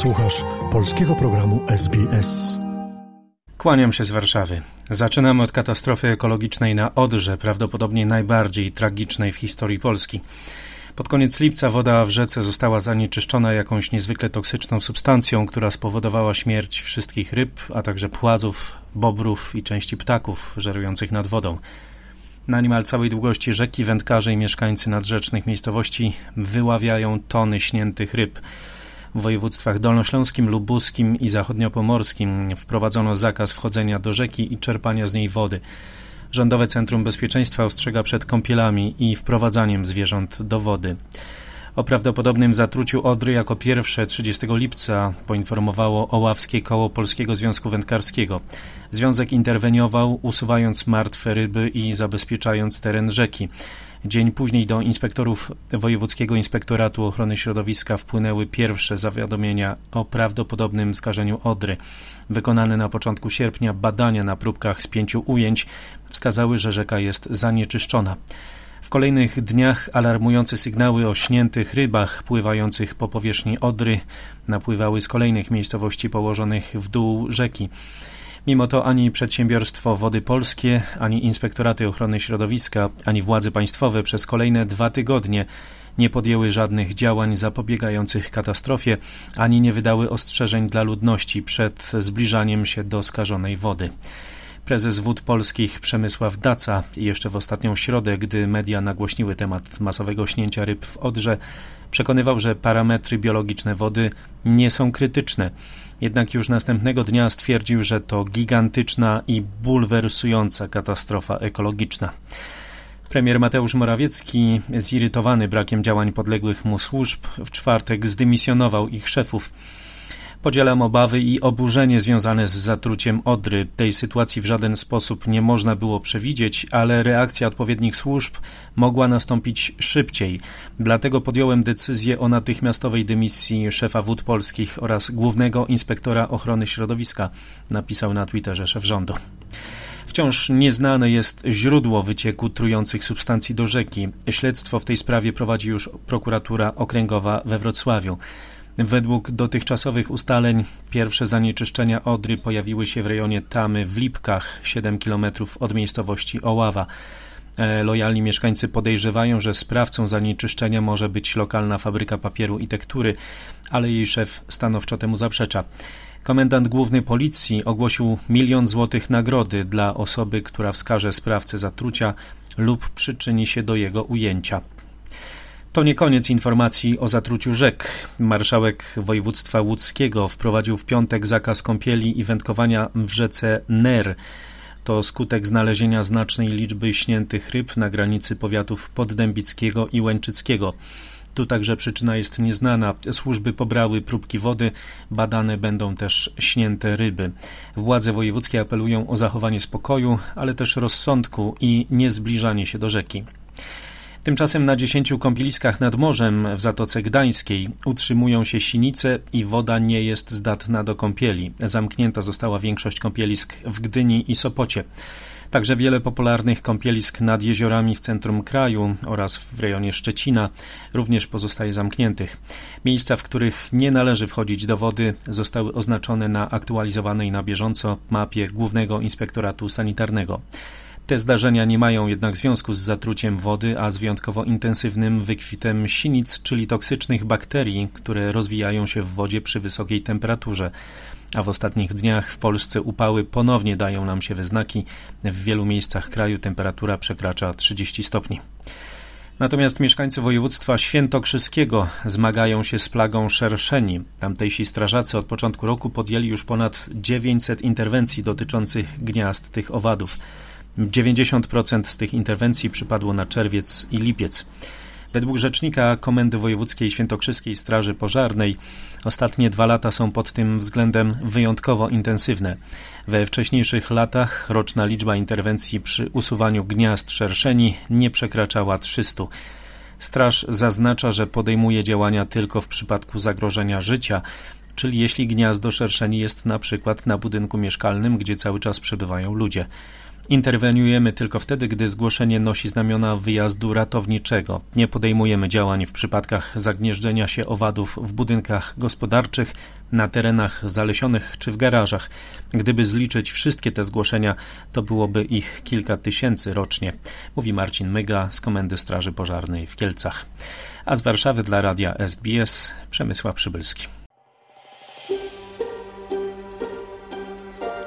Słuchasz polskiego programu SBS. Kłaniam się z Warszawy. Zaczynamy od katastrofy ekologicznej na Odrze, prawdopodobnie najbardziej tragicznej w historii Polski. Pod koniec lipca woda w rzece została zanieczyszczona jakąś niezwykle toksyczną substancją, która spowodowała śmierć wszystkich ryb, a także płazów, bobrów i części ptaków żerujących nad wodą. Na niemal całej długości rzeki wędkarze i mieszkańcy nadrzecznych miejscowości wyławiają tony śniętych ryb. W województwach dolnośląskim, lubuskim i zachodniopomorskim wprowadzono zakaz wchodzenia do rzeki i czerpania z niej wody. Rządowe Centrum Bezpieczeństwa ostrzega przed kąpielami i wprowadzaniem zwierząt do wody. O prawdopodobnym zatruciu Odry jako pierwsze 30 lipca poinformowało Oławskie Koło Polskiego Związku Wędkarskiego. Związek interweniował, usuwając martwe ryby i zabezpieczając teren rzeki. Dzień później do inspektorów Wojewódzkiego Inspektoratu Ochrony Środowiska wpłynęły pierwsze zawiadomienia o prawdopodobnym skażeniu Odry. Wykonane na początku sierpnia badania na próbkach z pięciu ujęć wskazały, że rzeka jest zanieczyszczona. W kolejnych dniach alarmujące sygnały o śniętych rybach pływających po powierzchni Odry napływały z kolejnych miejscowości położonych w dół rzeki. Mimo to ani przedsiębiorstwo Wody Polskie, ani inspektoraty ochrony środowiska, ani władze państwowe przez kolejne dwa tygodnie nie podjęły żadnych działań zapobiegających katastrofie, ani nie wydały ostrzeżeń dla ludności przed zbliżaniem się do skażonej wody. Prezes Wód Polskich Przemysław Daca jeszcze w ostatnią środę, gdy media nagłośniły temat masowego śnięcia ryb w Odrze, przekonywał, że parametry biologiczne wody nie są krytyczne. Jednak już następnego dnia stwierdził, że to gigantyczna i bulwersująca katastrofa ekologiczna. Premier Mateusz Morawiecki, zirytowany brakiem działań podległych mu służb, w czwartek zdymisjonował ich szefów. Podzielam obawy i oburzenie związane z zatruciem Odry. Tej sytuacji w żaden sposób nie można było przewidzieć, ale reakcja odpowiednich służb mogła nastąpić szybciej. Dlatego podjąłem decyzję o natychmiastowej dymisji szefa wód polskich oraz głównego inspektora ochrony środowiska, napisał na Twitterze szef rządu. Wciąż nieznane jest źródło wycieku trujących substancji do rzeki. Śledztwo w tej sprawie prowadzi już prokuratura okręgowa we Wrocławiu. Według dotychczasowych ustaleń pierwsze zanieczyszczenia Odry pojawiły się w rejonie Tamy w Lipkach, 7 km od miejscowości Oława. E, lojalni mieszkańcy podejrzewają, że sprawcą zanieczyszczenia może być lokalna fabryka papieru i tektury, ale jej szef stanowczo temu zaprzecza. Komendant główny policji ogłosił milion złotych nagrody dla osoby, która wskaże sprawcę zatrucia lub przyczyni się do jego ujęcia. To nie koniec informacji o zatruciu rzek. Marszałek województwa łódzkiego wprowadził w piątek zakaz kąpieli i wędkowania w rzece Ner. To skutek znalezienia znacznej liczby śniętych ryb na granicy powiatów poddębickiego i łęczyckiego. Tu także przyczyna jest nieznana. Służby pobrały próbki wody, badane będą też śnięte ryby. Władze wojewódzkie apelują o zachowanie spokoju, ale też rozsądku i niezbliżanie się do rzeki. Tymczasem na dziesięciu kąpieliskach nad morzem w Zatoce Gdańskiej utrzymują się sinice i woda nie jest zdatna do kąpieli. Zamknięta została większość kąpielisk w Gdyni i Sopocie. Także wiele popularnych kąpielisk nad jeziorami w centrum kraju oraz w rejonie Szczecina również pozostaje zamkniętych. Miejsca, w których nie należy wchodzić do wody, zostały oznaczone na aktualizowanej na bieżąco mapie Głównego Inspektoratu Sanitarnego. Te zdarzenia nie mają jednak związku z zatruciem wody, a z wyjątkowo intensywnym wykwitem sinic, czyli toksycznych bakterii, które rozwijają się w wodzie przy wysokiej temperaturze. A w ostatnich dniach w Polsce upały ponownie dają nam się we znaki. W wielu miejscach kraju temperatura przekracza 30 stopni. Natomiast mieszkańcy województwa świętokrzyskiego zmagają się z plagą szerszeni. Tamtejsi strażacy od początku roku podjęli już ponad 900 interwencji dotyczących gniazd tych owadów. 90% z tych interwencji przypadło na czerwiec i lipiec. Według rzecznika Komendy Wojewódzkiej Świętokrzyskiej Straży Pożarnej ostatnie dwa lata są pod tym względem wyjątkowo intensywne. We wcześniejszych latach roczna liczba interwencji przy usuwaniu gniazd szerszeni nie przekraczała 300. Straż zaznacza, że podejmuje działania tylko w przypadku zagrożenia życia, czyli jeśli gniazdo szerszeni jest na przykład na budynku mieszkalnym, gdzie cały czas przebywają ludzie. Interweniujemy tylko wtedy, gdy zgłoszenie nosi znamiona wyjazdu ratowniczego. Nie podejmujemy działań w przypadkach zagnieżdżenia się owadów w budynkach gospodarczych, na terenach zalesionych czy w garażach. Gdyby zliczyć wszystkie te zgłoszenia, to byłoby ich kilka tysięcy rocznie, mówi Marcin Myga z Komendy Straży Pożarnej w Kielcach. A z Warszawy dla radia SBS Przemysław Przybylski.